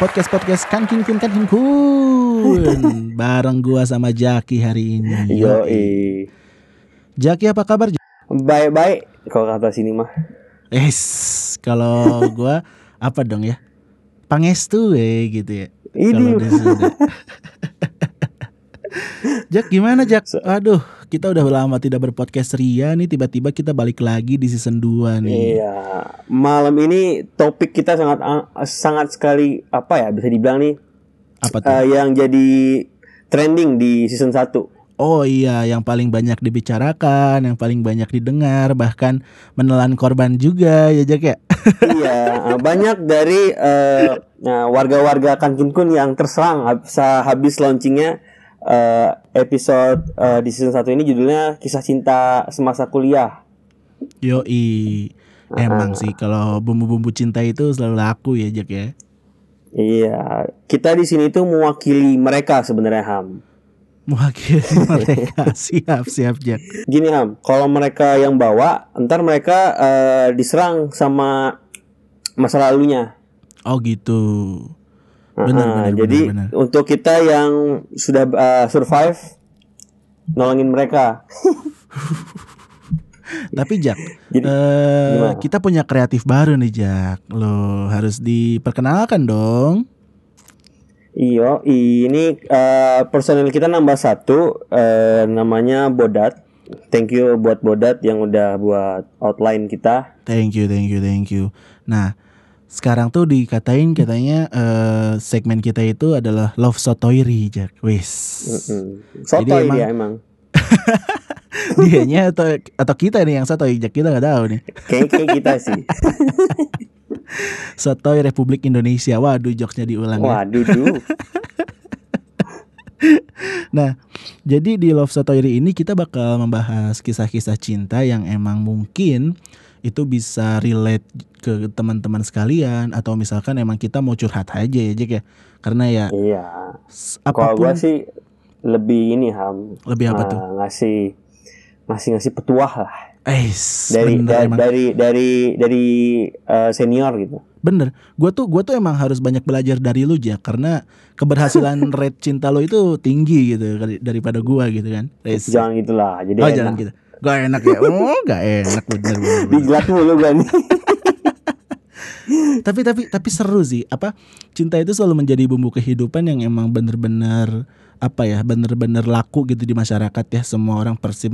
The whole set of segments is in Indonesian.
lagi di podcast podcast Kankin Kun Kankin Kun. Bareng gua sama Jaki hari ini. Yo, Jaki apa kabar? baik-baik kalau kata sini mah. Es, kalau gua apa dong ya? Pangestu eh gitu ya. Kalau Ini. Jak gimana Jak? Aduh, kita udah lama tidak berpodcast Ria nih tiba-tiba kita balik lagi di season 2 nih. Iya, malam ini topik kita sangat sangat sekali apa ya bisa dibilang nih Apa tuh? eh, yang jadi trending di season 1. Oh iya, yang paling banyak dibicarakan, yang paling banyak didengar, bahkan menelan korban juga ya Jack ya. iya, eh, banyak dari eh, nah, warga-warga Kankin Kun yang terserang hab- sehabis launchingnya eh, episode eh, di season 1 ini judulnya kisah cinta semasa kuliah. Yoi. Emang sih kalau bumbu-bumbu cinta itu selalu laku ya Jack ya. Iya, kita di sini tuh mewakili mereka sebenarnya Ham. Mewakili mereka. siap, siap Jack. Gini Ham, kalau mereka yang bawa, ntar mereka eh, diserang sama masa lalunya. Oh gitu. Benar, Ah, benar, jadi benar, benar. untuk kita yang sudah eh, survive, nolongin mereka. Tapi Jack, Jadi, gimana? kita punya kreatif baru nih Jack. Lo harus diperkenalkan dong. Iyo, ini eh, personil kita nambah satu, eh, namanya Bodat. Thank you buat Bodat yang udah buat outline kita. Thank you, thank you, thank you. Nah, sekarang tuh dikatain katanya eh, segmen kita itu adalah love sotoiri, Jack. Wis. Mm. Sotoy emang- dia emang. Dianya atau atau kita nih yang sotoy, Jack kita nggak tahu nih. Kayak kayak kita sih. Sotoy Republik Indonesia. Waduh, jokesnya diulang ya. Waduh, duh. Nah, jadi di Love Sotoiri ini kita bakal membahas kisah-kisah cinta yang emang mungkin itu bisa relate ke teman-teman sekalian atau misalkan emang kita mau curhat aja ya Jack ya. Karena ya Iya. Kalau apa pun gua sih lebih ini ham lebih apa Nah, tuh? ngasih ngasih ngasih petuah lah Eh, dari bener da- dari dari dari eh, senior gitu. Bener, gue tuh gue tuh emang harus banyak belajar dari lu Jack karena keberhasilan rate cinta lo itu tinggi gitu dari- daripada gua gitu kan. Jangan gitulah. Jadi oh enak. jangan gitu. Gak enak ya. Oh gak enak bener bener. bener. Dijilat mulu nih. tapi tapi tapi seru sih. Apa cinta itu selalu menjadi bumbu kehidupan yang emang bener-bener apa ya bener-bener laku gitu di masyarakat ya. Semua orang pasti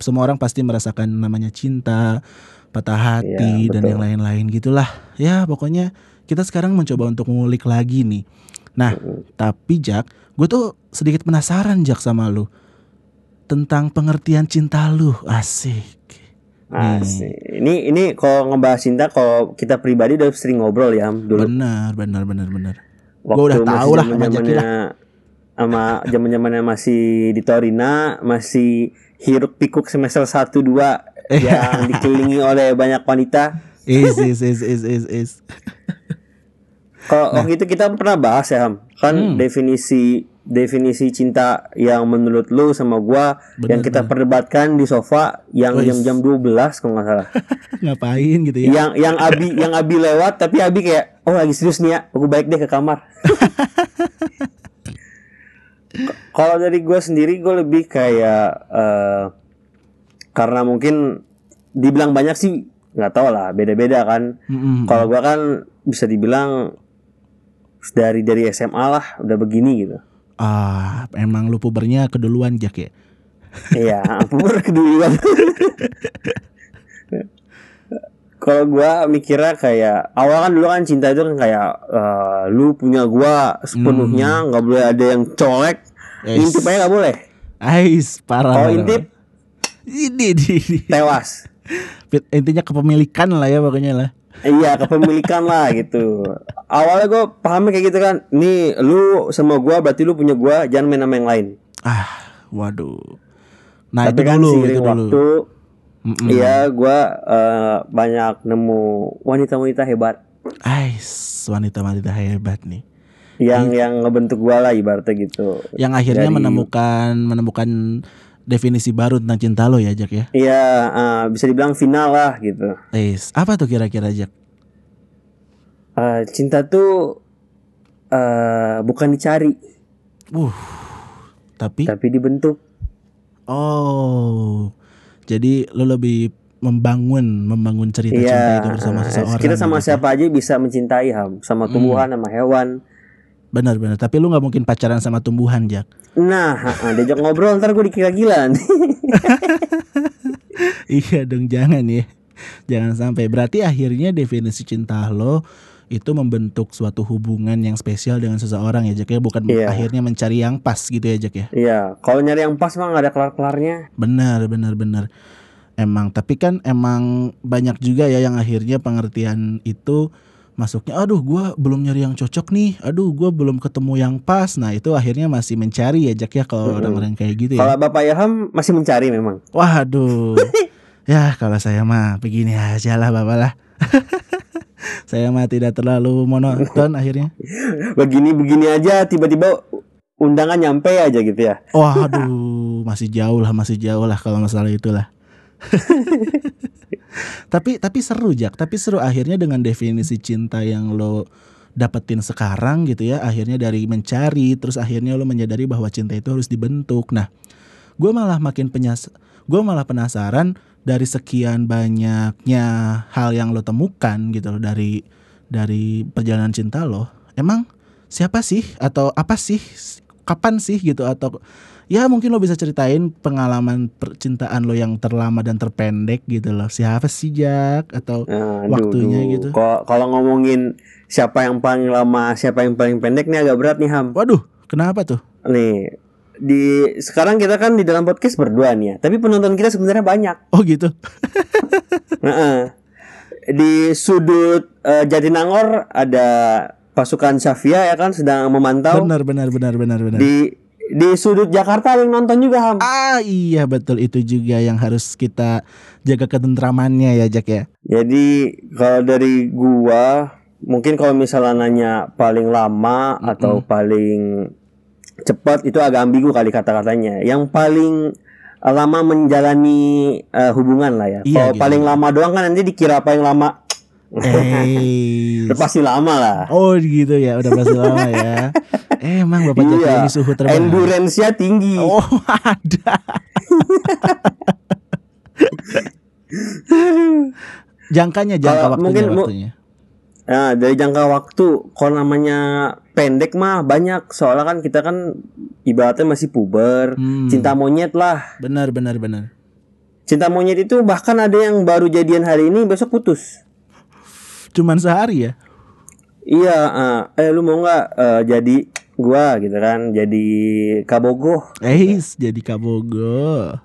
semua orang pasti merasakan namanya cinta, patah hati Iya, dan yang lain-lain gitulah. Ya pokoknya kita sekarang mencoba untuk mengulik lagi nih. Nah, tapi Jack, gue tuh sedikit penasaran Jack sama lu tentang pengertian cinta lu. Asik. Asik. Ini ini kalau ngebahas cinta kalau kita pribadi udah sering ngobrol ya Ham, dulu. Benar, benar, benar, benar. Waktu Gua udah tahu lah sama Jaki zaman-zamannya sama zaman-zamannya masih di Torina, masih hiruk pikuk semester 1 2 Iya. yang dikelilingi oleh banyak wanita. Is, is, is, is, is, is. Kalau waktu itu kita pernah bahas ya Ham, kan Nah. Hmm. definisi definisi cinta yang menurut lu sama gua yang Bener, kita perdebatkan di sofa yang jam-jam 12 kalau nggak salah. Ngapain gitu ya? yang yang Abi yang Abi lewat tapi Abi kayak oh lagi serius nih ya, aku balik deh ke kamar. Kalau dari gua sendiri gue lebih kayak eh, karena mungkin dibilang banyak sih nggak tahu lah beda-beda kan. Mm-mm. Kalau gua kan bisa dibilang dari dari SMA lah udah begini gitu. Ah, emang lu pubernya keduluan Jack ya? Iya, puber keduluan. Kalau gua mikirnya kayak awal kan dulu kan cinta itu kan kayak eh, lu punya gua sepenuhnya nggak boleh ada yang colek, Yes. intip aja nggak boleh. Ais, parah. Kalau intip Ini, ini, ini. tewas. Intinya kepemilikan lah ya pokoknya lah. Iya kepemilikan lah gitu. Awalnya gue pahamnya kayak gitu kan. Nih lu sama gua berarti lu punya gua, jangan main sama yang lain. Ah, waduh. Nah, Tapi itu kan dulu, itu dulu. waktu, Mm-mm. iya gua eh, banyak nemu wanita-wanita hebat Ais, wanita-wanita hebat nih. yang yang ngebentuk gua lah ibaratnya gitu. Yang akhirnya Dari- menemukan menemukan definisi baru tentang cinta lo ya Jack ya. Iya, eh, bisa dibilang final lah gitu. Is, apa tuh kira-kira Jack? Eh, cinta tuh eh bukan dicari, Uh, tapi tapi dibentuk. oh, jadi lo lebih membangun membangun cerita cinta Iya, itu bersama seseorang. kita sama gitu ya. siapa aja bisa mencintai ham, sama Hmm. tumbuhan, sama hewan. Benar-benar. Tapi lu nggak mungkin pacaran sama tumbuhan Jack. Nah, diajak ngobrol ntar gue dikira gila nih. iya dong jangan ya. Jangan sampai. Berarti akhirnya definisi cinta lo itu membentuk suatu hubungan yang spesial dengan seseorang ya Jack ya bukan Iya. akhirnya mencari yang pas gitu ya Jack ya Iya, kalau nyari yang pas mah nggak ada kelar-kelarnya. benar benar benar emang tapi kan emang banyak juga ya yang akhirnya pengertian itu masuknya aduh gua belum nyari yang cocok nih aduh gua belum ketemu yang pas nah itu akhirnya masih mencari ya Jack ya kalau Mm-mm. orang-orang kayak gitu ya Kalau Bapak Ilham masih mencari memang. Waduh. ya kalau saya mah begini aja lah bapak lah. saya mah tidak terlalu monoton akhirnya. Begini-begini aja tiba-tiba undangan nyampe aja gitu ya. Waduh, masih jauh lah, masih jauh lah kalau masalah itulah. tapi tapi seru Jack, tapi seru akhirnya dengan definisi cinta yang lo dapetin sekarang gitu ya, akhirnya dari mencari terus akhirnya lo menyadari bahwa cinta itu harus dibentuk. Nah, gue malah makin penyas, gue malah penasaran dari sekian banyaknya hal yang lo temukan gitu loh dari dari perjalanan cinta lo, emang siapa sih? Atau apa sih? Kapan sih gitu? Atau ya mungkin lo bisa ceritain pengalaman percintaan lo yang terlama dan terpendek gitu loh siapa sih Jack atau Aduh, Waktunya duh. gitu. Kalau kalau ngomongin siapa yang paling lama, siapa yang paling pendek nih agak berat nih Ham. waduh kenapa tuh Nih di sekarang kita kan di dalam podcast berdua nih ya, tapi penonton kita sebenarnya banyak. oh gitu Heeh. Di sudut eh, Jatinangor ada pasukan Safia ya kan sedang memantau. benar benar benar benar benar Di di sudut Jakarta ada yang nonton juga Ham. ah iya betul itu juga yang harus kita jaga ketentramannya ya Jack ya Jadi kalau dari gua mungkin kalau misalnya nanya paling lama atau paling cepat itu agak ambigu kali kata-katanya. Yang paling lama menjalani eh, hubungan lah ya. Iya, kalau gitu. paling lama doang kan nanti dikira paling lama. eh pasti lama lah. oh gitu ya udah pasti lama ya eh, emang bapak Jack Iya. ini suhu terbaik Endurance-nya tinggi. oh ada jangkanya jangka Kalau waktunya mungkin mu- waktunya Nah, dari jangka waktu kalau namanya pendek mah banyak soalnya kan kita kan ibaratnya masih puber, Hmm. cinta monyet lah. benar benar benar Cinta monyet itu bahkan ada yang baru jadian hari ini besok putus. cuman sehari ya Iya, eh, eh lu mau nggak eh, jadi gua gitu kan, jadi kabogo. eh jadi kabogo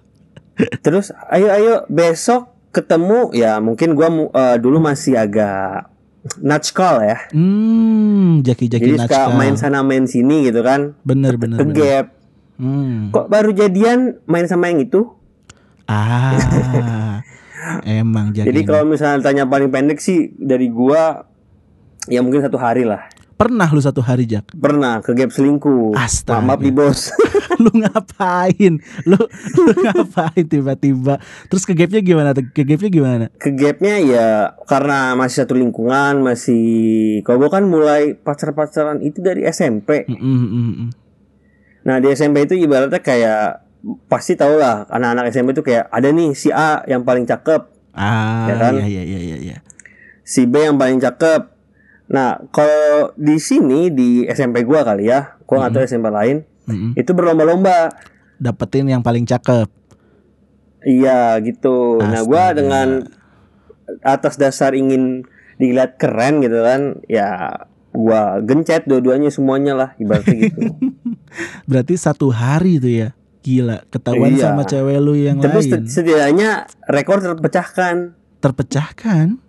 Terus ayo ayo besok ketemu ya mungkin gua eh, dulu masih agak natskal ya. hmm jaki jaki Jadi suka main sana main sini gitu kan. bener bener Ke bener gap. hmm. Kok baru jadian main sama yang itu? ah emang Jadi ini. kalau misalnya tanya paling pendek sih dari gua ya mungkin satu hari lah. Pernah lu satu hari Jak Pernah ke gap selingkuh. Astaga. Maaf di bos. lu ngapain lu lu ngapain tiba-tiba terus ke gapnya gimana ke gapnya gimana ke gapnya ya karena masih satu lingkungan masih kalau gue kan mulai pacar-pacaran itu dari SMP Mm, mm, mm, mm. nah di SMP itu ibaratnya kayak pasti tau lah anak-anak SMP itu kayak ada nih si A yang paling cakep ah Ya kan? iya iya iya iya. si B yang paling cakep nah kalau di sini di SMP gua kali ya gua nggak tahu SMP lain Mm, mm. itu berlomba-lomba dapetin yang paling cakep iya gitu nah gua Astaga. dengan atas dasar ingin dilihat keren gitu kan ya gua gencet dua-duanya semuanya lah ibaratnya gitu berarti satu hari tuh ya gila ketahuan Iya. sama cewek lu yang Tapi lain set- setidaknya rekor terpecahkan. terpecahkan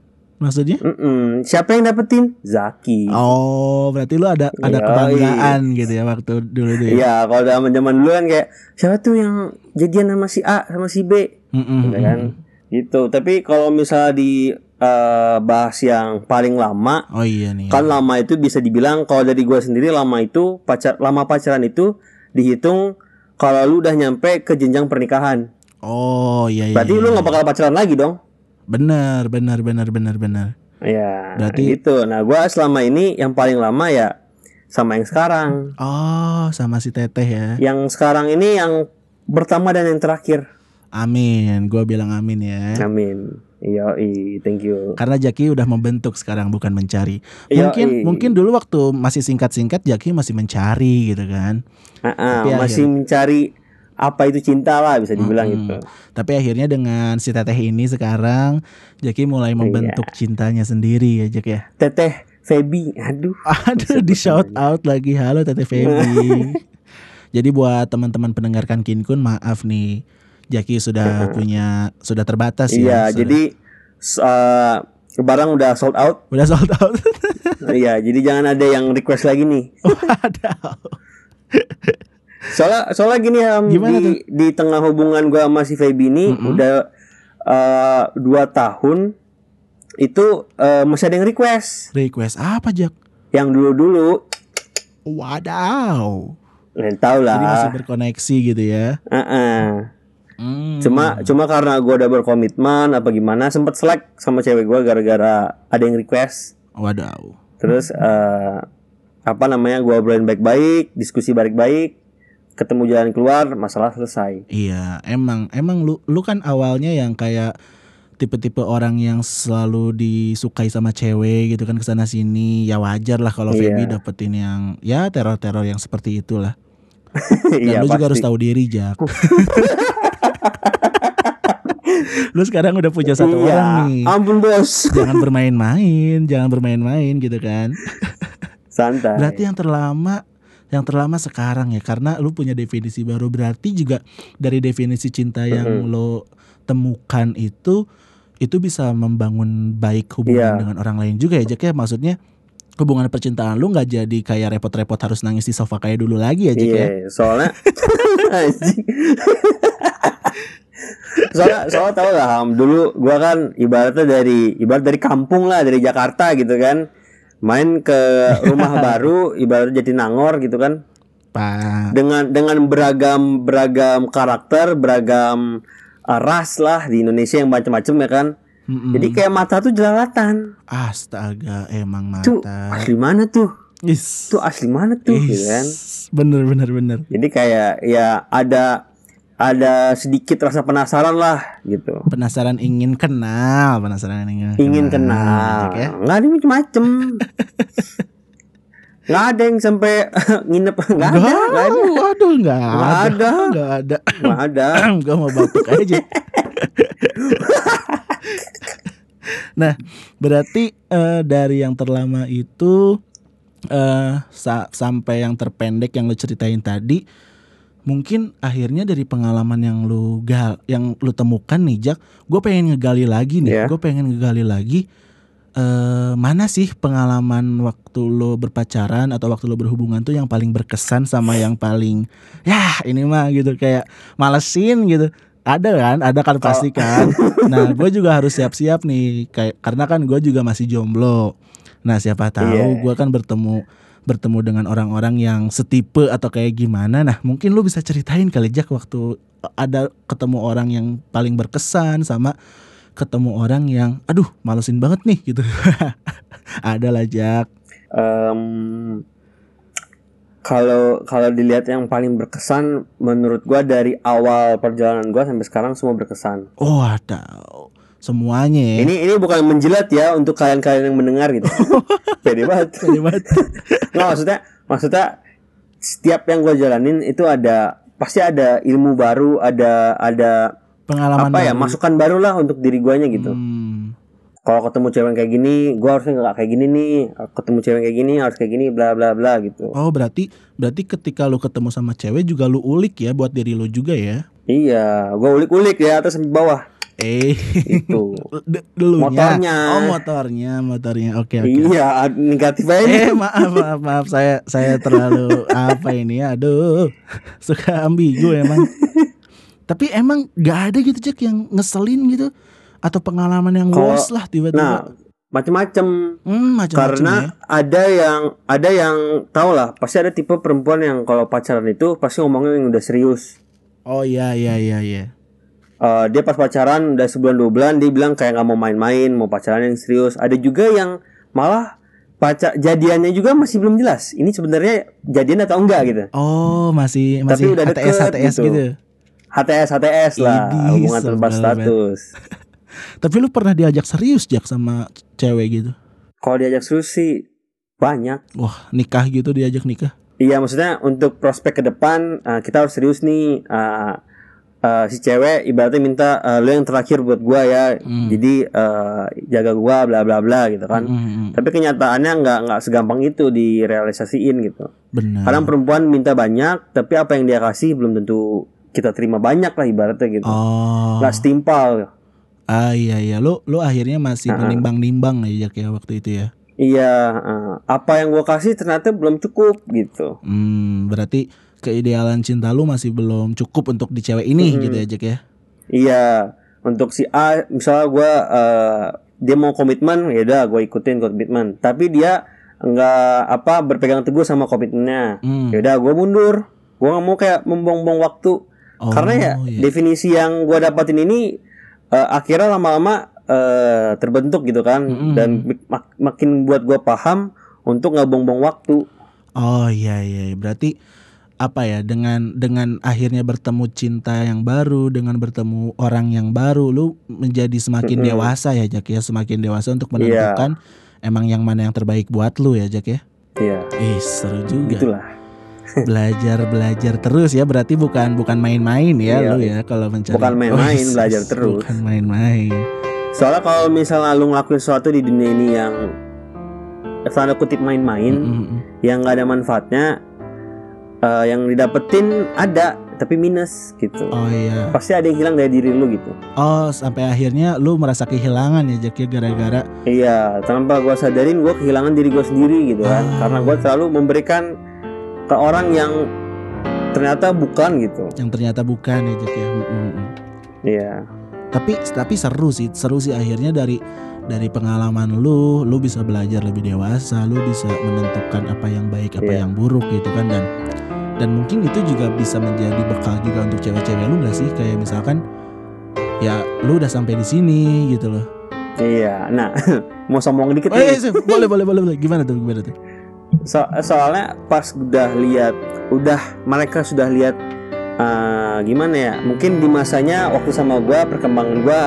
maksudnya Mm-mm. Siapa yang dapetin? Zaki. oh berarti lu ada ada Yoi. kebanggaan gitu ya waktu dulu tuh ya Iya, kalau zaman zaman dulu kan kayak siapa tuh yang jadian sama si A sama si B, Mm, mm, gitu mm. kan? Gitu. Tapi kalau misalnya di eh, bahas yang paling lama, oh iya nih kan lama itu bisa dibilang kalau dari gua sendiri lama itu pacar lama pacaran itu dihitung kalau lu udah nyampe ke jenjang pernikahan. Oh iya iya. Berarti iya. lu nggak bakal pacaran lagi dong? Bener bener bener bener bener. Iya. Berarti- gitu. Nah, gua selama ini yang paling lama ya sama yang sekarang. Oh sama si Teteh ya. Yang sekarang ini yang pertama dan yang terakhir. Amin. Gua bilang amin ya. Amin. Iya, thank you. Karena Jaki udah membentuk sekarang bukan mencari. Yoi. Mungkin mungkin dulu waktu masih singkat-singkat Jaki masih mencari gitu kan. Ah, Tapi masih mencari apa itu cinta lah bisa dibilang Mm-mm. gitu. Tapi akhirnya dengan si Teteh ini sekarang Jaki mulai membentuk Iya. cintanya sendiri ya Jak ya. Teteh Feby, aduh. Aduh di shout out lagi halo Teteh Feby. Jadi buat teman-teman pendengarkan Kinkun maaf nih Jaki sudah punya sudah terbatas ya. Iya, jadi eh, barang udah sold out. udah sold out. Iya, jadi jangan ada yang request lagi nih. Waduh. Soalnya soalnya gini Gimana di di tengah hubungan gua sama si Feby ini Mm-mm. udah eh, dua tahun itu eh, masih ada yang request. Request apa Jak? Yang dulu-dulu Wadaw. Kalian tahu lah. Jadi masih berkoneksi gitu ya. Ah-ah. Hmm. Cuma cuma karena gua udah berkomitmen apa gimana sempet selek sama cewek gua gara-gara ada yang request. Wadaw. Terus eh, apa namanya gua obrolin baik-baik, diskusi baik-baik, ketemu jalan keluar, masalah selesai. Iya, emang emang lu lu kan awalnya yang kayak tipe-tipe orang yang selalu disukai sama cewek gitu kan ke sana sini ya wajar lah kalau Iya. Feby dapetin yang ya teror-teror yang seperti itulah dan Iya lu juga harus pasti. tahu diri Jak lu sekarang udah punya satu iya. orang nih Ampun bos. jangan bermain-main jangan bermain-main gitu kan Santai. Berarti yang terlama yang terlama sekarang ya. Karena lu punya definisi baru berarti juga dari definisi cinta yang lo temukan itu itu bisa membangun baik hubungan Iya. dengan orang lain juga ya Jack ya. Maksudnya hubungan percintaan lu nggak jadi kayak repot-repot harus nangis di sofa kayak dulu lagi ya Jack Iya, ya soalnya Anjing. soalnya soalnya tau lah Ham dulu gua kan ibaratnya dari ibarat dari kampung lah dari Jakarta gitu kan main ke rumah baru ibaratnya Jatinangor gitu kan. Pak. Dengan dengan beragam beragam karakter beragam uh, ras lah di Indonesia yang macam-macam ya kan. Mm-mm. jadi kayak mata tuh jelalatan. Astaga emang tuh mata asli mana tuh? Is. tuh asli mana tuh Is. gitu kan? Bener bener bener. Jadi kayak ya ada ada sedikit rasa penasaran lah gitu. penasaran ingin kenal penasaran ingin Ingin kenal. Ya Nggak ada macem-macem. Nggak ada yang sampai nginep. Nggak ada. Nggak ada. Waduh, nggak ada. Nggak ada. Nggak ada. Gue mau batuk aja. nah, berarti eh, dari yang terlama itu eh sa- sampai yang terpendek yang lu ceritain tadi, mungkin akhirnya dari pengalaman yang lu gal, yang lu temukan nih, Jak, gue pengen ngegali lagi nih. Iya. Gue pengen ngegali lagi eh mana sih pengalaman waktu lo berpacaran atau waktu lo berhubungan tuh yang paling berkesan sama yang paling ya ini mah gitu kayak malesin gitu ada kan ada kan pasti kan nah gue juga harus siap-siap nih kayak karena kan gue juga masih jomblo nah siapa tahu Iya. gue kan bertemu bertemu dengan orang-orang yang setipe atau kayak gimana. Nah mungkin lo bisa ceritain kali Jak waktu ada ketemu orang yang paling berkesan sama ketemu orang yang aduh malesin banget nih gitu. Ada lah Jak Em, Kalau kalau dilihat yang paling berkesan menurut gua dari awal perjalanan gua sampai sekarang semua berkesan. oh ada semuanya ya Ini ini bukan menjilat ya untuk kalian-kalian yang mendengar gitu. Pede banget. Pede banget. Nggak, maksudnya maksudnya setiap yang gue jalanin itu ada pasti ada ilmu baru ada ada pengalaman apa ya baru. masukan baru lah untuk diri guanya gitu Hmm. kalau ketemu cewek kayak gini gue harusnya nggak kayak gini nih ketemu cewek kayak gini harus kayak gini bla bla bla gitu Oh berarti berarti ketika lu ketemu sama cewek juga lu ulik ya buat diri lu juga ya? iya gue ulik ulik ya atas sampai bawah Eh itu dulunya. Motornya. Oh motornya motornya. Oke oke. iya negatif aja. Eh maaf maaf maaf saya saya terlalu apa ini? Aduh suka ambigu emang. Tapi emang gak ada gitu Jack yang ngeselin gitu atau pengalaman yang Kalau- worst lah nah tiba-tiba. macem-macem Hmm, macam-macam karena ya. ada yang ada yang tau lah pasti ada tipe perempuan yang kalau pacaran itu pasti ngomongnya yang udah serius Oh iya iya iya iya. Eh, dia pas pacaran udah sebulan dua bulan dia bilang kayak nggak mau main-main mau pacaran yang serius ada juga yang malah pacar jadiannya juga masih belum jelas ini sebenarnya jadian atau enggak gitu Oh, masih Tapi masih udah HTS deket HTS gitu. gitu. HTS HTS lah Idih, hubungan tanpa status Tapi lu pernah diajak serius Jak sama cewek gitu? kalau diajak serius sih banyak Wah, nikah gitu diajak nikah. Iya maksudnya untuk prospek ke depan eh, kita harus serius nih eh, eh, si cewek ibaratnya minta eh, lu yang terakhir buat gua ya Hmm. jadi eh, jaga gua bla bla bla gitu kan Mm, mm, mm. tapi kenyataannya nggak nggak segampang itu direalisasiin gitu Benar. kadang perempuan minta banyak tapi apa yang dia kasih belum tentu kita terima banyak lah ibaratnya gitu Oh. nggak setimpal Ah iya iya. Lu lu akhirnya masih Nah. menimbang-nimbang ya Jak ya waktu itu ya. iya apa yang gua kasih ternyata belum cukup gitu Hmm, berarti keidealan cinta lu masih belum cukup untuk di cewek ini gitu ya Jak ya. Iya, untuk si A misalnya gua eh, dia mau komitmen, ya udah gue ikutin komitmen. Tapi dia nggak apa berpegang teguh sama komitmennya. Hmm. Ya udah gue mundur. Gue nggak mau kayak membuang-buang waktu. Oh, Karena ya iya. definisi yang gua dapatin ini eh, akhirnya lama-lama eh, terbentuk gitu kan, Mm-mm. dan mak- makin buat gua paham untuk nggak buang-buang waktu. Oh iya iya berarti apa ya dengan dengan akhirnya bertemu cinta yang baru dengan bertemu orang yang baru lu menjadi semakin Mm-mm. dewasa ya Jak ya semakin dewasa untuk Iya. menentukan emang yang mana yang terbaik buat lu ya Jak ya. Iya, Ih seru juga. gitulah. belajar belajar terus ya berarti bukan bukan main-main ya Iya. lu ya kalau mencari Bukan main-main, Oh, belajar terus. bukan main-main Soalnya kalau misalnya lu ngelakuin sesuatu di dunia ini yang tanda kutip main-main, Mm, mm, mm. yang nggak ada manfaatnya, eh, yang didapetin ada tapi minus gitu. oh iya Pasti ada yang hilang dari diri lu gitu. oh sampai akhirnya lu merasa kehilangan ya Jack ya gara-gara Iya, tanpa gua sadarin gua kehilangan diri gua sendiri gitu kan, Ah. karena gua terlalu memberikan ke orang yang ternyata bukan gitu. yang ternyata bukan ya Jack ya Mm, mm, mm. Iya, tapi tapi seru sih seru sih akhirnya dari dari pengalaman lu lu bisa belajar lebih dewasa lu bisa menentukan apa yang baik apa Iya. yang buruk gitu kan dan dan mungkin itu juga bisa menjadi bekal juga untuk cewek-cewek lu nggak sih? Kayak misalkan ya lu udah sampai di sini gitu loh. Iya. Nah, mau sombong dikit Eh, nih. eh, boleh boleh boleh boleh. Gimana tuh gimana tuh? So- soalnya pas udah lihat udah mereka sudah lihat eh, gimana ya? Mungkin di masanya waktu sama gua perkembangan gua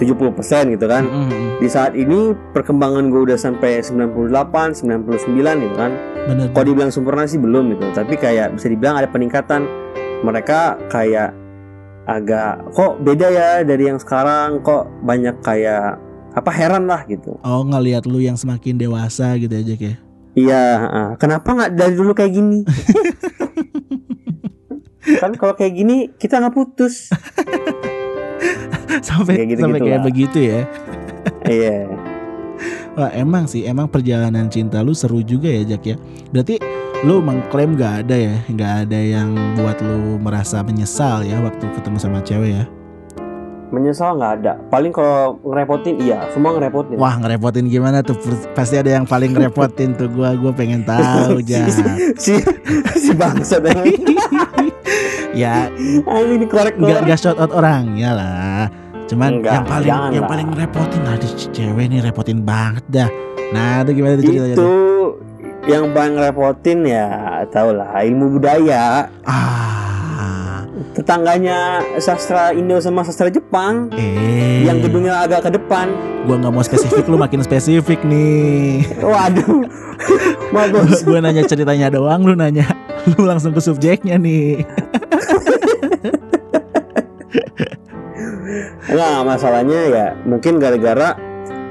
70% gitu kan. Mm, mm, mm. di saat ini perkembangan gua udah sampai 98 99 gitu kan. Bener. Kalau dibilang sempurna sih belum gitu tapi kayak bisa dibilang ada peningkatan. Mereka kayak agak kok beda ya dari yang sekarang kok banyak kayak apa heran lah gitu. Oh ngelihat lu yang semakin dewasa gitu aja kayak Iya, kenapa nggak dari dulu kayak gini? kan kalau kayak gini kita nggak putus. sampai Kayak gitu-gitu sampai kayak lah. begitu ya Iya. Wah emang sih emang perjalanan cinta lu seru juga ya Jack ya Berarti lu mengklaim gak ada ya Gak ada yang buat lu merasa menyesal ya Waktu ketemu sama cewek ya Menyesal nggak ada. Paling kalau ngerepotin iya, semua ngerepotin. Wah ngerepotin gimana tuh Pasti ada yang paling ngerepotin tuh Gua gua pengen tahu Jack si si bangsat ini. Ya ini korek gak, korek. gak shout out orang ya lah Cuman Enggak, yang paling jangan yang lah. paling ngerepotin Nah di cewek nih repotin banget dah Nah itu gimana tuh ceritanya Itu yang paling ngerepotin ya, tau lah ilmu budaya. Ah Tetangganya sastra Indo sama sastra Jepang. Eh Yang gedungnya agak ke depan. Gua nggak mau spesifik lu makin spesifik nih Waduh. Bagus. gue nanya ceritanya doang lu nanya lu langsung ke subjeknya nih Enggak, masalahnya ya mungkin gara-gara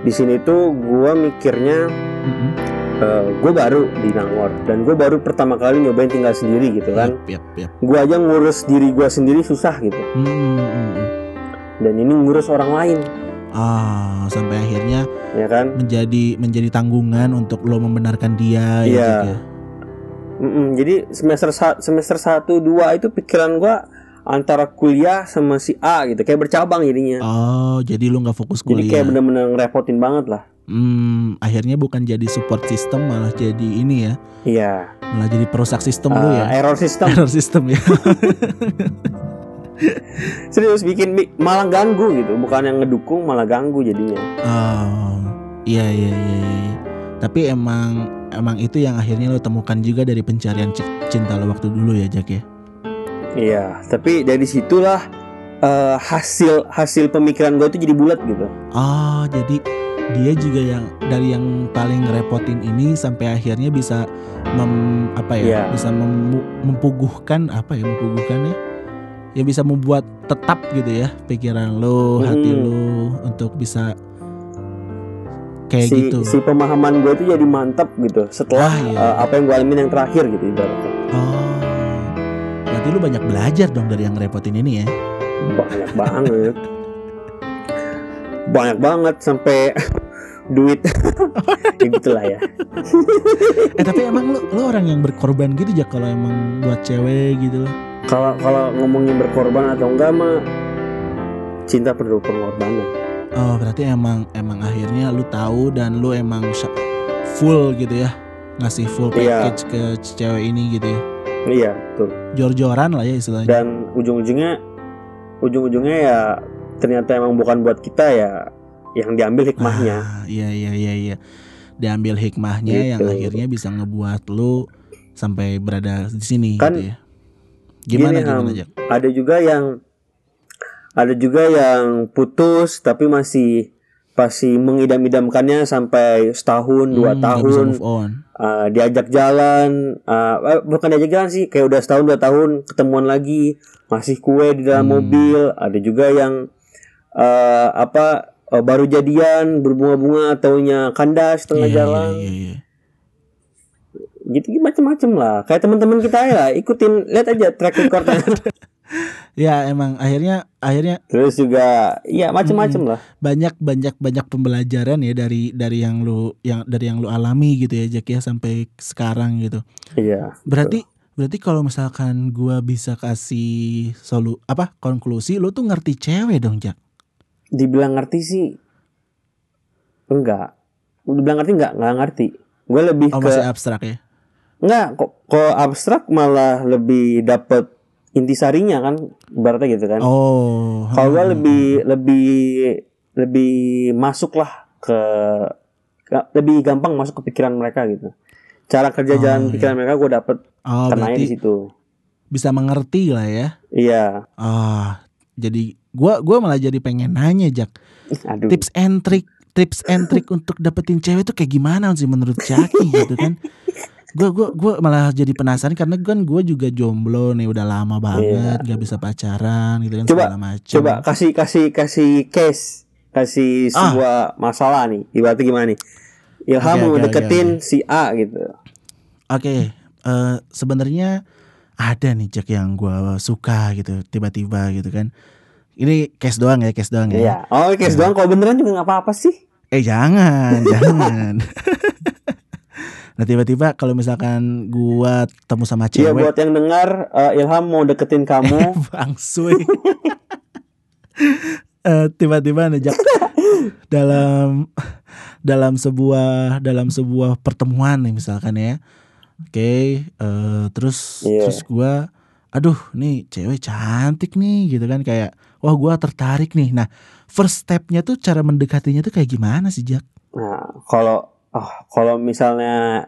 di sini tuh gua mikirnya gue baru di Nangor dan gue baru pertama kali nyobain tinggal sendiri gitu kan. Yap, yap, yap. Gue aja ngurus diri gue sendiri susah gitu. Hmm, hmm, hmm. Dan ini ngurus orang lain, ah sampai akhirnya ya kan? menjadi menjadi tanggungan untuk lo membenarkan dia Iya. ya Jack, ya. Mm-mm, jadi semester semester 1 2 itu pikiran gua antara kuliah sama si A gitu kayak bercabang jadinya Oh, jadi lu nggak fokus jadi kuliah. kayak bener-bener ngerepotin banget lah Hmm, akhirnya bukan jadi support system malah jadi ini ya. iya Malah jadi perusak sistem lu Eh, ya. error system Error system ya. serius bikin bi- malah ganggu gitu bukan yang ngedukung malah ganggu jadinya Oh, iya iya iya. iya. Tapi emang emang itu yang akhirnya lo temukan juga dari pencarian ci- cinta lo waktu dulu ya Jack ya. Iya tapi dari situlah eh, hasil hasil pemikiran gue itu jadi bulat gitu Oh, jadi dia juga yang dari yang paling ngerepotin ini sampai akhirnya bisa mem, apa ya? Iya. Bisa memu- mempuguhkan apa ya? Mempuguhkan ya? Ya bisa membuat tetap gitu ya pikiran lo, hati Mm. lo untuk bisa kayak si gitu. si pemahaman gue itu jadi mantap gitu setelah Ah, iya. eh, apa yang gue alamin yang terakhir gitu ibaratnya Oh. Lu banyak belajar dong dari yang ngerepotin ini ya. banyak banget banyak banget sampai duit ya gitulah ya Eh tapi emang lu, lu orang yang berkorban gitu ya kalau emang buat cewek gitu loh. kalau kalau ngomongin berkorban atau enggak mah cinta perlu pengorbanan Oh berarti emang emang akhirnya lu tahu dan lu emang full gitu ya ngasih full Iya. package ke cewek ini gitu ya. Iya betul Jor-joran lah ya istilahnya. dan ujung-ujungnya ujung-ujungnya ya ternyata emang bukan buat kita ya yang diambil hikmahnya Ah, iya iya iya iya. Diambil hikmahnya yang Gitu. akhirnya bisa ngebuat lu sampai berada di sini Kan gitu ya. Gimana gini, gimana. Jack? ada juga yang ada juga yang putus tapi masih masih mengidam-idamkannya sampai setahun dua Hmm, bisa tahun uh, diajak jalan. Uh, eh, bukan diajak jalan sih kayak udah setahun dua tahun ketemuan lagi. Masih kue di dalam Hmm. mobil. Ada juga yang uh, apa uh, baru jadian berbunga-bunga ataunya kandas tengah Iya, jalan. Iya, iya, iya. gitu macam-macam lah. Kayak teman-teman kita ya lah ikutin. Lihat aja track recordnya Ya emang akhirnya akhirnya terus juga ya macam-macam lah banyak banyak banyak pembelajaran ya dari dari yang lu yang dari yang lu alami gitu ya Jack ya sampai sekarang gitu. iya Berarti berarti kalau misalkan gua bisa kasih solu apa konklusi lu tuh ngerti cewek dong Jack. dibilang ngerti sih enggak dibilang ngerti enggak enggak ngerti gue lebih Oh ke masih abstrak ya. enggak kok kok abstrak malah lebih dapet intisarinya kan ibaratnya gitu kan Oh. kalau gue hmm. lebih lebih lebih masuk lah ke lebih gampang masuk ke pikiran mereka gitu cara kerja Oh, jalan iya. pikiran mereka gue dapet Oh kenanya di berarti situ bisa mengerti lah ya. iya Ah jadi gua gua malah jadi pengen nanya Jack aduh tips and trick tips and trick untuk dapetin cewek itu kayak gimana sih menurut Jaki gitu kan gue gua gua malah jadi penasaran karena kan gue juga jomblo nih udah lama banget nggak bisa pacaran gitu kan Iya. Coba, segala macam coba kasih kasih kasih case kasih Ah. sebuah masalah nih. Ibaratnya gimana nih? Ilham Oke, mau deketin oke, si A gitu. Oke eh, sebenarnya ada nih Jack yang gue suka gitu tiba-tiba gitu kan. Ini case doang ya case doang ya. Iya. Oh, case doang kalau beneran juga nggak apa-apa sih. eh jangan jangan nah tiba-tiba kalau misalkan gua ketemu sama Iya cewek buat yang dengar eh, Ilham mau deketin kamu. Bangsuy. Eh, tiba-tiba nih Jack dalam dalam sebuah dalam sebuah pertemuan nih misalkan ya. Oke, eh, terus Iya. terus gua aduh nih cewek cantik nih gitu kan kayak wah gua tertarik nih. Nah, first stepnya tuh cara mendekatinya tuh kayak gimana sih Jack? Nah, kalau oh, kalau misalnya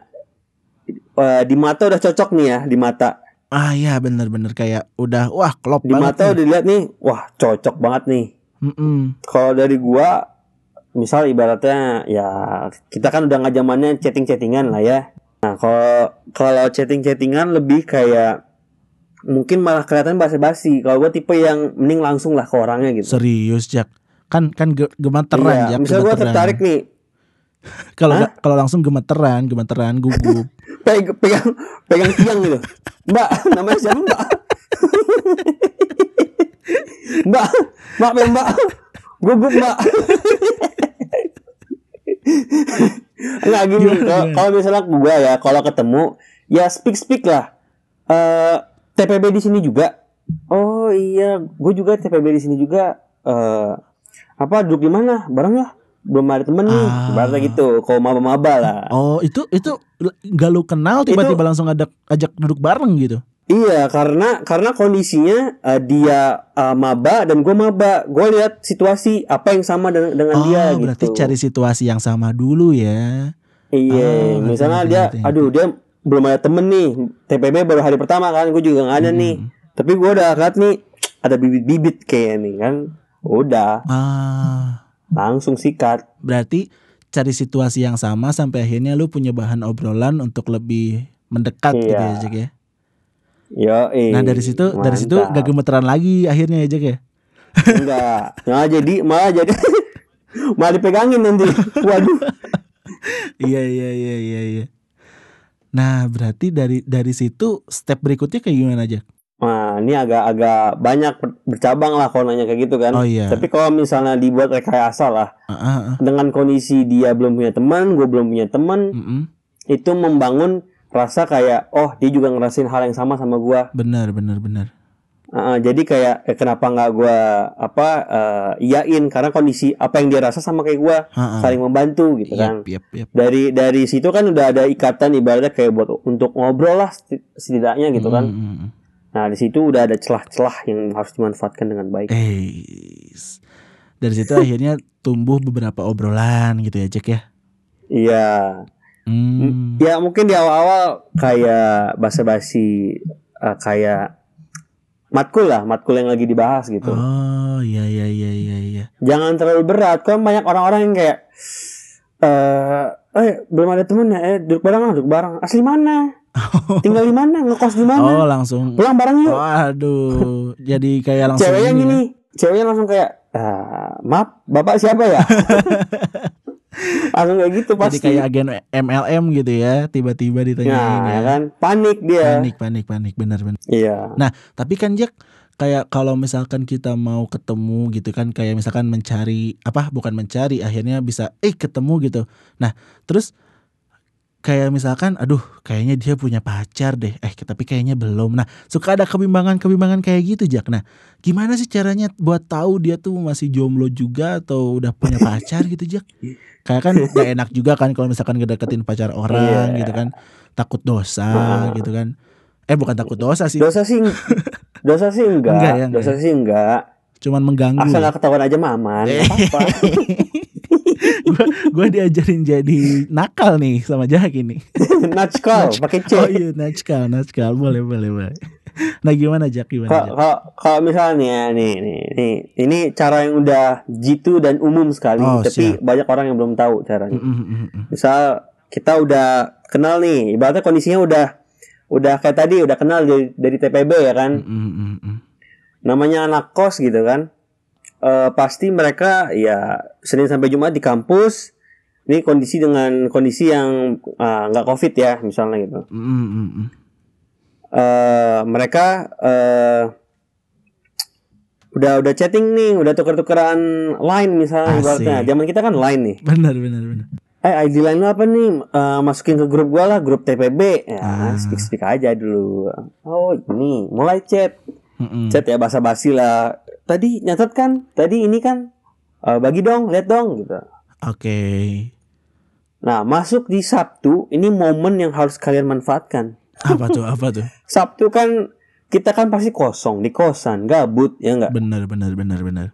eh, di mata udah cocok nih ya di mata. Ah iya bener-bener kayak udah wah klop Di banget. mata nih. udah dilihat nih, wah cocok banget nih. Mm-mm. Kalau dari gua misal ibaratnya ya kita kan udah nggak zamannya chatting-chattingan lah ya. Nah, kalau kalau chatting-chattingan lebih kayak mungkin malah kelihatan basa-basi. Kalau gua tipe yang mending langsung lah ke orangnya gitu. Serius Jack. Kan kan ge- gemeteran Iya, Jack. misal gua tertarik nih, Kalau kalau langsung gemeteran, gemeteran gugup. Peg- pegang pegang tiang gitu. Mbak, namanya siapa Mbak? mbak, Mbak, pengen Mbak. Gugup Mbak. Enggak gini, kalau misalnya gua ya, kalau ketemu ya speak speak lah. Eh TPB di sini juga. oh iya gue juga TPB di sini juga eh apa duduk di mana bareng lah belum ada temen nih Ah. ibaratnya gitu kalau maba-maba lah Oh, itu itu gak lu kenal tiba-tiba langsung ajak ajak duduk bareng gitu. Iya, karena karena kondisinya eh, dia eh, maba dan gue maba. Gue lihat situasi apa yang sama dengan, dengan Oh, dia berarti gitu. cari situasi yang sama dulu ya. Iya, ngerti, misalnya dia, aduh dia belum ada temen nih. TPB baru hari pertama kan, gue juga nggak ada nih. Hmm. Tapi gue udah lihat nih ada bibit-bibit kayak nih kan. Udah Ah, langsung sikat. berarti cari situasi yang sama sampai akhirnya lu punya bahan obrolan untuk lebih mendekat gitu Iya. ya, Jack ya. Yo, Nah, dari situ dari situ gak gemeteran lagi akhirnya ya, Jack ya. enggak. Nah, jadi malah jadi malah dipegangin nanti. Waduh. iya, iya, iya, iya, iya. Nah, berarti dari dari situ step berikutnya kayak gimana, Jack? Nah, ini agak-agak banyak ber- bercabang lah kalau nanya kayak gitu kan. Oh iya. Tapi kalau misalnya dibuat rekayasa lah, Ah, ah, ah. dengan kondisi dia belum punya teman, gue belum punya teman, Mm-mm. itu membangun rasa kayak, oh dia juga ngerasain hal yang sama sama gue. Benar, benar, benar. Uh, jadi kayak eh, kenapa nggak gue apa eh, iyain karena kondisi apa yang dia rasa sama kayak gue Ah, ah. saling membantu gitu kan. Yap, yap, yap. Dari dari situ kan udah ada ikatan ibaratnya kayak buat untuk ngobrol lah seti- setidaknya gitu kan. Mm, mm, mm. Nah di situ udah ada celah-celah yang harus dimanfaatkan dengan baik. Eh, dari situ akhirnya tumbuh beberapa obrolan gitu ya, Jack ya. Iya. Hmm. Ya mungkin di awal-awal kayak basa-basi eh, kayak matkul lah, matkul yang lagi dibahas gitu. Oh, iya, iya, iya, iya, iya. Jangan terlalu berat. Kan banyak orang-orang yang kayak eh eh belum ada temen ya, eh duduk bareng lah, duduk bareng. Asli mana? Tinggal di mana? Ngekos di Oh, mana? langsung. Pulang bareng yuk. Waduh, jadi kayak langsung Ceweknya ini ya. gini, ceweknya langsung kayak, ah, maaf, bapak siapa ya? langsung kayak gitu Jadi pasti. kayak agen MLM gitu ya, tiba-tiba ditanyain nah, ya. ya kan, panik dia. Panik, panik, panik, benar, benar. Iya. Nah, tapi kan Jack kayak kalau misalkan kita mau ketemu gitu kan kayak misalkan mencari apa bukan mencari akhirnya bisa eh ketemu gitu. Nah, terus kayak misalkan aduh kayaknya dia punya pacar deh. Eh tapi kayaknya belum. Nah, suka ada kebimbangan-kebimbangan kayak gitu Jack. Nah, gimana sih caranya buat tahu dia tuh masih jomblo juga atau udah punya pacar gitu Jack? Kayak kan gak enak juga kan kalau misalkan ngedeketin pacar orang Iya. gitu kan. Takut dosa gitu kan. Eh bukan takut dosa sih, Dosa sih, dosa sih enggak, Enggak ya, enggak dosa sih enggak. cuman mengganggu. Asal ya. nggak ketahuan aja maman, Eh. apa-apa. gua gua diajarin jadi nakal nih sama Jack ini. Natskal, pakai C. Oh iya, natskal, natskal. Boleh, boleh, boleh. Nah, gimana Jack? Gimana Kalau kalau- misalnya nih, nih, nih, ini cara yang udah jitu dan umum sekali, Oh, tapi siap. banyak orang yang belum tahu caranya. Mm, mm, mm, mm. Misal kita udah kenal nih, ibaratnya kondisinya udah udah kayak tadi udah kenal dari, dari TPB ya kan, Mm, mm, mm, mm. namanya anak kos gitu kan. Eh, pasti mereka ya Senin sampai Jumat di kampus. Ini kondisi dengan kondisi yang ah, nggak covid ya misalnya gitu. Mm, mm, mm, mm. eh mereka eh udah udah chatting nih, udah tuker-tukeran line misalnya ibaratnya. Zaman kita kan line nih. Benar, benar, benar. Eh ID line lu apa nih? Eh, masukin ke grup gua lah, grup TPB. Ya, Ah. speak speak aja dulu. Oh, ini mulai chat. Mm, mm. Chat ya basa-basi lah. Tadi nyatet kan? Tadi ini kan? Eh, bagi dong, lihat dong gitu. Oke. Nah, masuk di Sabtu, ini momen yang harus kalian manfaatkan. Apa tuh? Apa tuh? Sabtu kan kita kan pasti kosong di kosan, gabut ya enggak? Benar, benar, benar, benar.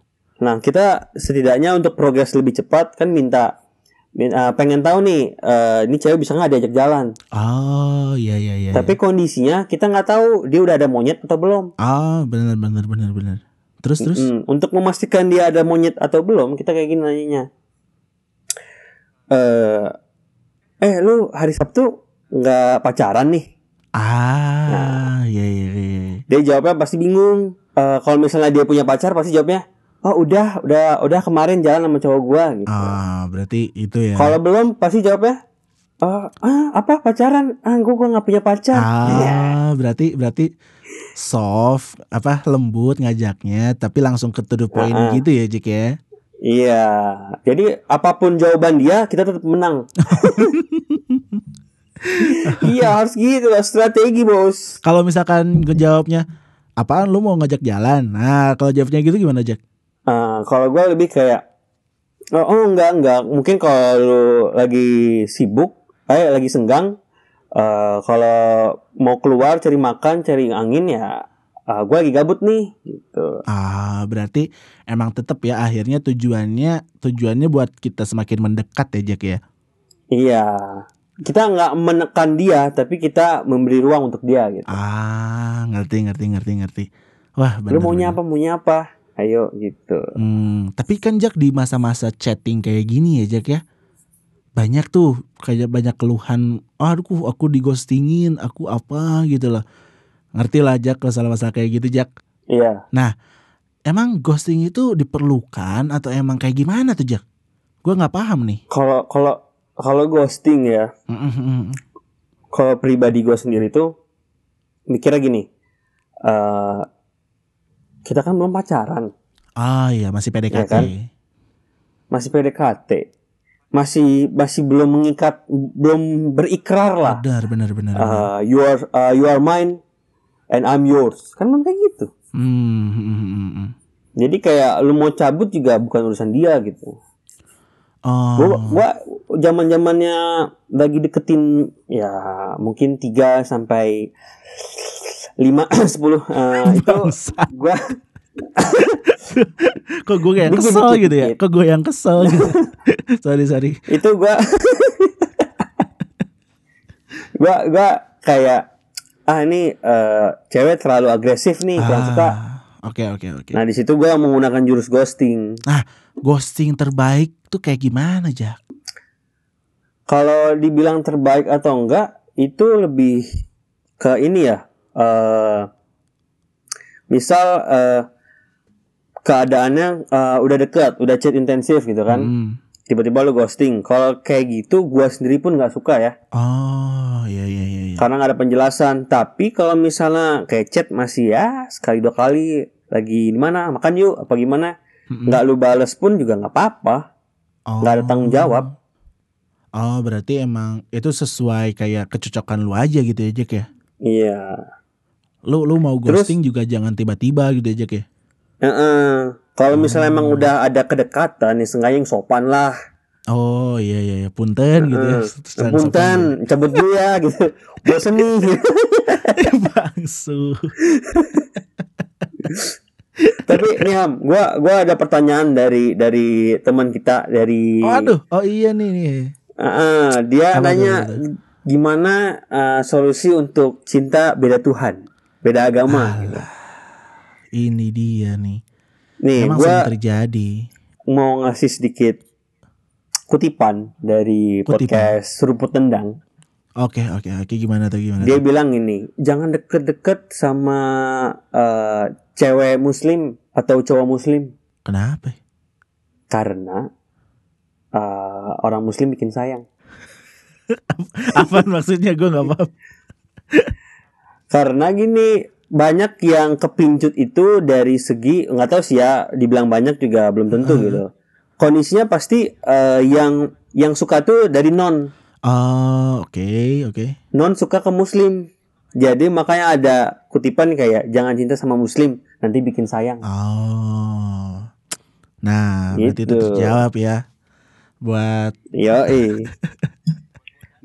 Nah, kita setidaknya untuk progres lebih cepat kan minta min- eh, pengen tahu nih eh, ini cewek bisa nggak diajak jalan. Oh, iya, iya, iya. Tapi kondisinya kita nggak tahu dia udah ada monyet atau belum. Ah, benar, benar, benar, benar. Terus, terus? Mm, untuk memastikan dia ada monyet atau belum, kita kayak gini nanyanya. Eh, eh lu hari Sabtu nggak pacaran nih? Ah, iya, iya, iya. Dia jawabnya pasti bingung. Eh, kalau misalnya dia punya pacar pasti jawabnya, oh udah, udah, udah kemarin jalan sama cowok gua gitu. Ah, berarti itu ya. Kalau belum pasti jawabnya, "Eh, ah apa pacaran? Ah gua gua nggak punya pacar. Ah, berarti berarti soft apa lembut ngajaknya tapi langsung ke to the point Ah, ah. gitu ya Jack ya. Iya. Jadi apa pun jawaban dia kita tetap menang. iya harus gitu lah strategi bos. Kalau misalkan jawabnya apaan lu mau ngajak jalan nah kalau jawabnya gitu gimana Jack Uh, kalau gue lebih kayak oh, oh enggak enggak mungkin kalau lu lagi sibuk eh lagi senggang uh, kalau mau keluar cari makan cari angin ya uh, gue lagi gabut nih gitu. Ah berarti emang tetap ya akhirnya tujuannya tujuannya buat kita semakin mendekat ya Jack ya? Iya. Kita nggak menekan dia tapi kita memberi ruang untuk dia gitu. Ah ngerti ngerti ngerti ngerti. Wah bener, lu maunya bener. apa maunya apa? Ayo gitu. Hmm, tapi kan Jack di masa-masa chatting kayak gini ya Jack ya banyak tuh kayak banyak keluhan aduh aku di ghostingin aku apa gitu loh. Ngerti lah Jack masalah-masalah kayak gitu Jack. Iya. Emang ghosting itu diperlukan atau emang kayak gimana tuh Jack? Gue nggak paham nih. Kalau kalau kalau ghosting ya kalau pribadi gue sendiri tuh mikirnya gini eh kita kan belum pacaran. Ah iya masih PDKT Iya kan? masih PDKT masih masih belum mengikat belum berikrar lah. Benar benar benar benar. Eh, you are uh, you are mine and I'm yours. Kan memang kayak gitu. Hmm, hmm, hmm, hmm, jadi kayak lu mau cabut juga bukan urusan dia gitu. Oh gua gua zaman zamannya lagi deketin ya mungkin 3 sampai 5 10 eh, itu gua kok gue yang kesel dikit, gitu ya? kok gue yang kesel gitu? Sorry sorry. Itu gua gua gua kayak ah ini eh, cewek terlalu agresif nih kurang suka. Ah, oke oke oke. Nah di situ gua menggunakan jurus ghosting. Ghosting terbaik tuh kayak gimana Jack? Kalau dibilang terbaik atau enggak itu lebih ke ini ya eh misal eh, keadaannya eh, udah dekat udah chat intensif gitu kan. Hmm. tiba-tiba lu ghosting. Kalau kayak gitu gua sendiri pun nggak suka ya. Oh iya iya iya iya. karena nggak ada penjelasan. Tapi kalau misalnya kayak chat masih ya sekali dua kali lagi di mana makan yuk apa gimana nggak lu bales pun juga nggak apa-apa. Nggak ada tanggung jawab. oh berarti emang itu sesuai kayak kecocokan lu aja gitu ya Jack ya? Iya. Lu lu mau Terus- ghosting juga jangan tiba-tiba gitu ya Jack ya Heeh. kalau misalnya emang udah ada kedekatan ya sengaja yang sopan lah. Oh iya iya iya. Punten gitu ya. Heeh. Secara punten cabut dulu ya gitu. Bosen nih. Sopan. bangsu. Tapi nih Ham gua gua ada pertanyaan dari dari teman kita dari oh aduh oh iya nih nih. Heeh, dia Apa nanya gimana eh, solusi untuk cinta beda Tuhan, beda agama. gitu. Ini dia nih Nih, emang gua terjadi mau ngasih sedikit kutipan dari Kutipan. podcast Seruput Tendang. oke oke oke gimana tuh gimana Dia tuh? bilang ini, jangan deket-deket sama eh, cewek muslim atau cowok muslim kenapa karena eh, orang muslim bikin sayang. apa maksudnya gue nggak paham Karena gini banyak yang kepincut itu dari segi nggak tahu sih ya dibilang banyak juga belum tentu Hmm. gitu. Kondisinya pasti eh, yang yang suka tuh dari non oh oke oke non suka ke muslim. Jadi makanya ada kutipan kayak jangan cinta sama muslim nanti bikin sayang. Oh. Nah, berarti itu Gitu. terjawab ya. Buat Yo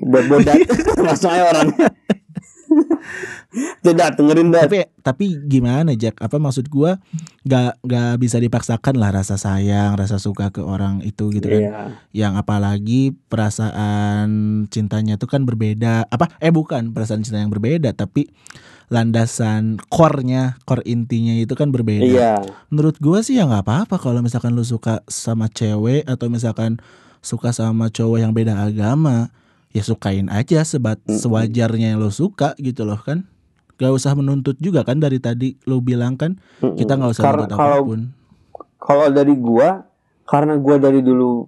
buat bodat aja orangnya. Tuh dat dengerin dat. tapi tapi gimana Jack? Apa maksud gua nggak nggak bisa dipaksakan lah rasa sayang, rasa suka ke orang itu gitu kan. Iya. Yang apalagi perasaan cintanya itu kan berbeda. Apa eh bukan perasaan cinta yang berbeda, tapi landasan core-nya, core intinya itu kan berbeda. Iya. menurut gua sih ya nggak apa-apa kalau misalkan lu suka sama cewek atau misalkan suka sama cowok yang beda agama ya sukain aja sebat sewajarnya yang lu suka gitu loh kan. Gak usah menuntut juga kan dari tadi lu bilang kan kita nggak usah Karena kalau apa pun. kalau dari gua karena gua dari dulu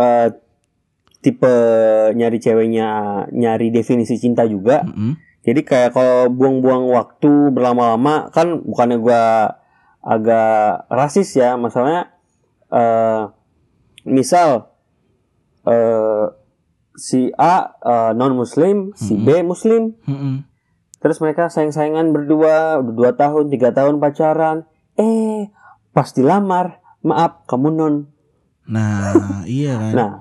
eh, tipe nyari ceweknya nyari definisi cinta juga. Mm-mm. jadi kayak kalau buang-buang waktu berlama-lama kan bukannya gua agak rasis ya. Masalahnya eh misal eh si A non muslim si B muslim Mm-mm. Terus mereka sayang-sayangan berdua, udah dua tahun, tiga tahun pacaran. Eh, pas dilamar, maaf, kamu non. Nah, iya kan. Nah,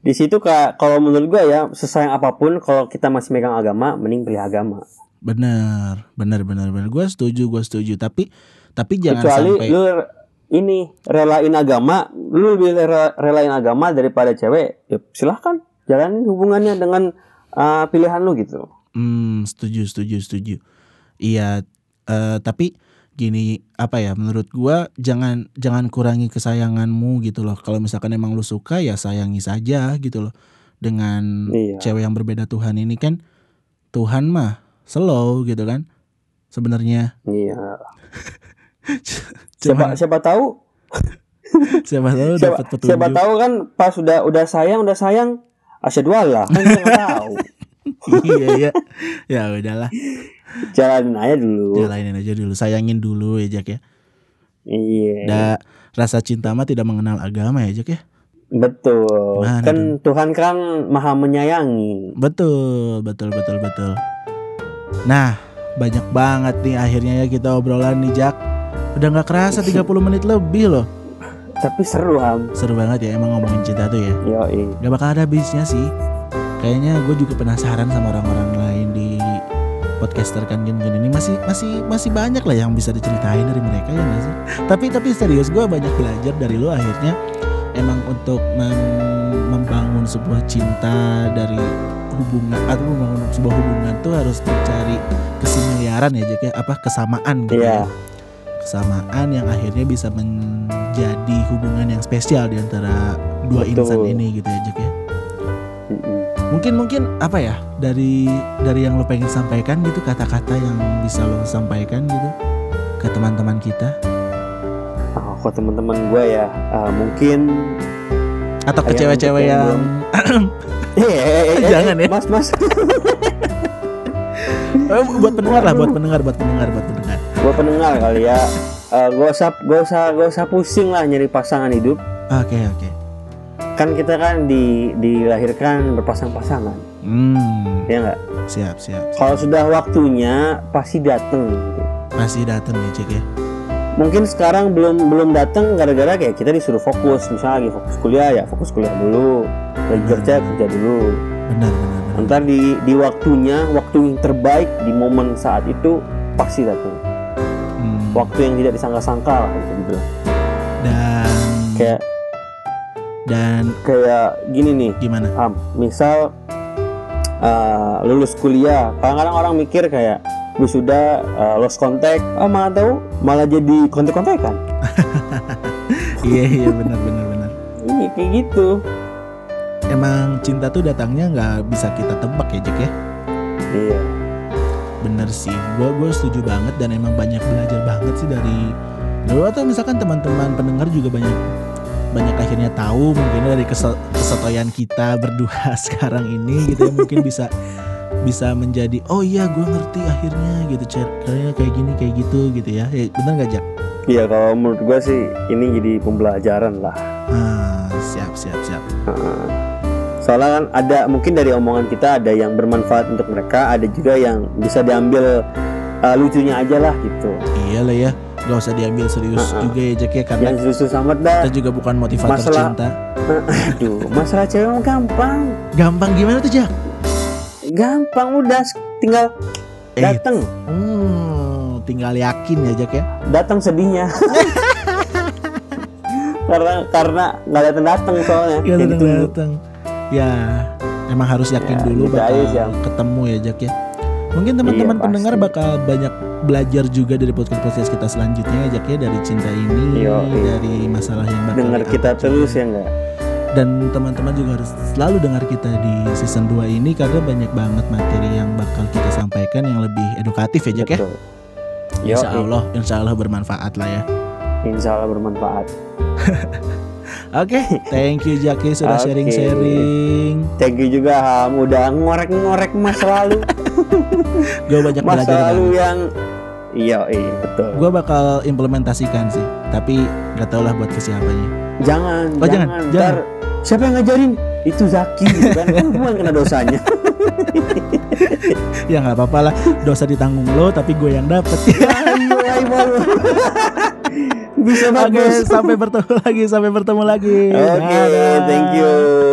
di situ kak, kalau menurut gua ya, sesayang apa pun, kalau kita masih megang agama, mending pilih agama. Bener, bener, bener, bener. Gue setuju, gue setuju. Tapi, tapi jangan Kecuali sampai. lu ini relain agama, lu lebih rela- relain agama daripada cewek, ya silahkan jalanin hubungannya dengan uh, pilihan lu gitu. Hmm, setuju, setuju, setuju. Iya, eh, tapi gini apa ya? Menurut gua jangan jangan kurangi kesayanganmu gitu loh. Kalau misalkan emang lu suka ya sayangi saja gitu loh. Dengan Iya. cewek yang berbeda Tuhan ini kan Tuhan mah slow gitu kan. Sebenarnya Iya. Siapa Cuman siapa tahu siapa tahu siapa, dapat petunjuk. siapa tahu kan pas udah udah sayang udah sayang asyhadu Allah kan nggak tahu iya iya. Ya udahlah, jalanin aja dulu jalanin aja dulu, sayangin dulu ya Jack ya. iya Da, rasa cinta mah tidak mengenal agama ya Jack ya. betul Gimana kan Tuhan kan maha menyayangi Betul, betul, betul, betul. Nah, banyak banget nih akhirnya ya kita obrolan nih Jack. Udah nggak kerasa 30 menit lebih loh. Tapi seru ham Seru banget ya emang ngomongin cinta tuh ya. yo Gak bakal ada habisnya sih. Kayaknya gue juga penasaran sama orang-orang lain di podcaster kan Gun Gun ini masih masih masih banyak lah yang bisa diceritain dari mereka ya sih. Tapi tapi serius gue banyak belajar dari lo akhirnya emang untuk mem- membangun sebuah cinta dari hubungan atau membangun sebuah hubungan tuh harus mencari kesimiliaran ya Jack ya apa kesamaan gitu Iya. ya. kesamaan yang akhirnya bisa menjadi hubungan yang spesial di antara dua Betul. insan ini gitu ya Jack ya? Mungkin mungkin apa ya dari dari yang lo pengen sampaikan gitu kata-kata yang bisa lo sampaikan gitu ke teman-teman kita? Oh, kok teman-teman gue ya uh, mungkin atau ke cewek-cewek yang yang Eh, eh, Jangan ya. mas mas. Eh, buat pendengar lah buat pendengar buat pendengar buat pendengar. Gue pendengar kali ya uh, gue usah gue usah gue usah pusing lah nyari pasangan hidup. Oke oke. Kan kita kan di dilahirkan berpasang-pasangan. Hmm. Ya nggak? Siap siap kalau sudah waktunya pasti dateng. Pasti datang ya Jack ya? Mungkin sekarang belum belum datang gara-gara kayak kita disuruh fokus. Misalnya lagi fokus kuliah ya fokus kuliah dulu. Lagi kerja kerja dulu. Benar benar benar. Ntar di di waktunya waktu yang terbaik di momen saat itu pasti datang waktu yang tidak disangka-sangka lah bisa dibilang dan kayak dan kayak gini nih. Gimana? Am, misal uh, lulus kuliah kadang-kadang orang mikir kayak wisuda uh, lost contact. Ah malah tahu malah jadi kontak-kontakan iya iya benar benar benar. Iya kayak gitu. Emang cinta tuh datangnya nggak bisa kita tebak ya Jack ya? Iya bener sih gue gue setuju banget dan emang banyak belajar banget sih dari dulu atau misalkan teman-teman pendengar juga banyak banyak akhirnya tahu mungkin dari kese- kesetoyan kita berdua sekarang ini gitu ya. Mungkin bisa bisa menjadi oh iya gue ngerti akhirnya gitu caranya kayak gini kayak gitu gitu ya, ya bener gak Jack? iya kalau menurut gua sih ini jadi pembelajaran lah. Ah, siap siap siap. Heeh. Soalnya kan ada mungkin dari omongan kita ada yang bermanfaat untuk mereka ada juga yang bisa diambil uh, lucunya aja lah gitu iya lah ya gak usah diambil serius Ah, ah. juga ya Jack ya karena yang susah amat dah kita juga bukan motivator Masalah- cinta aduh masalah cewek gampang gampang gimana tuh Jack? gampang udah tinggal Eh, datang Hmm, tinggal yakin ya Jack ya. datang sedihnya karena karena nggak datang datang soalnya Ya Jadi datang datang. Ya, emang harus yakin Ya, dulu bakal Am. ketemu ya Jack ya. Mungkin teman-teman Iya, pendengar pasti. bakal banyak belajar juga dari podcast-podcast kita selanjutnya ya Jack ya dari cinta ini, Iya, iya. dari masalah yang bakal dengar kita terus ya enggak Dan teman-teman juga harus selalu dengar kita di season 2 ini karena banyak banget materi yang bakal kita sampaikan yang lebih edukatif ya Jack ya. Yo, Insya Allah, insya Allah bermanfaat lah ya. insya Allah bermanfaat Oke, thank you Jaki sudah sharing-sharing. thank you juga Ham. Udah ngorek-ngorek masa lalu Gue banyak masa belajar lalu banget. yang iya iya betul. Gue bakal implementasikan sih, tapi nggak tau lah buat ke siapanya. jangan Oh, jangan, jangan. jangan. Ntar siapa yang ngajarin? Itu Zaki gitu kan. Gue kena dosanya. Ya nggak apa-apa lah dosa ditanggung lo tapi gue yang dapet. Ayo ayo malu bisa oke bagus. sampai bertemu lagi sampai bertemu lagi. Oke Dadah. thank you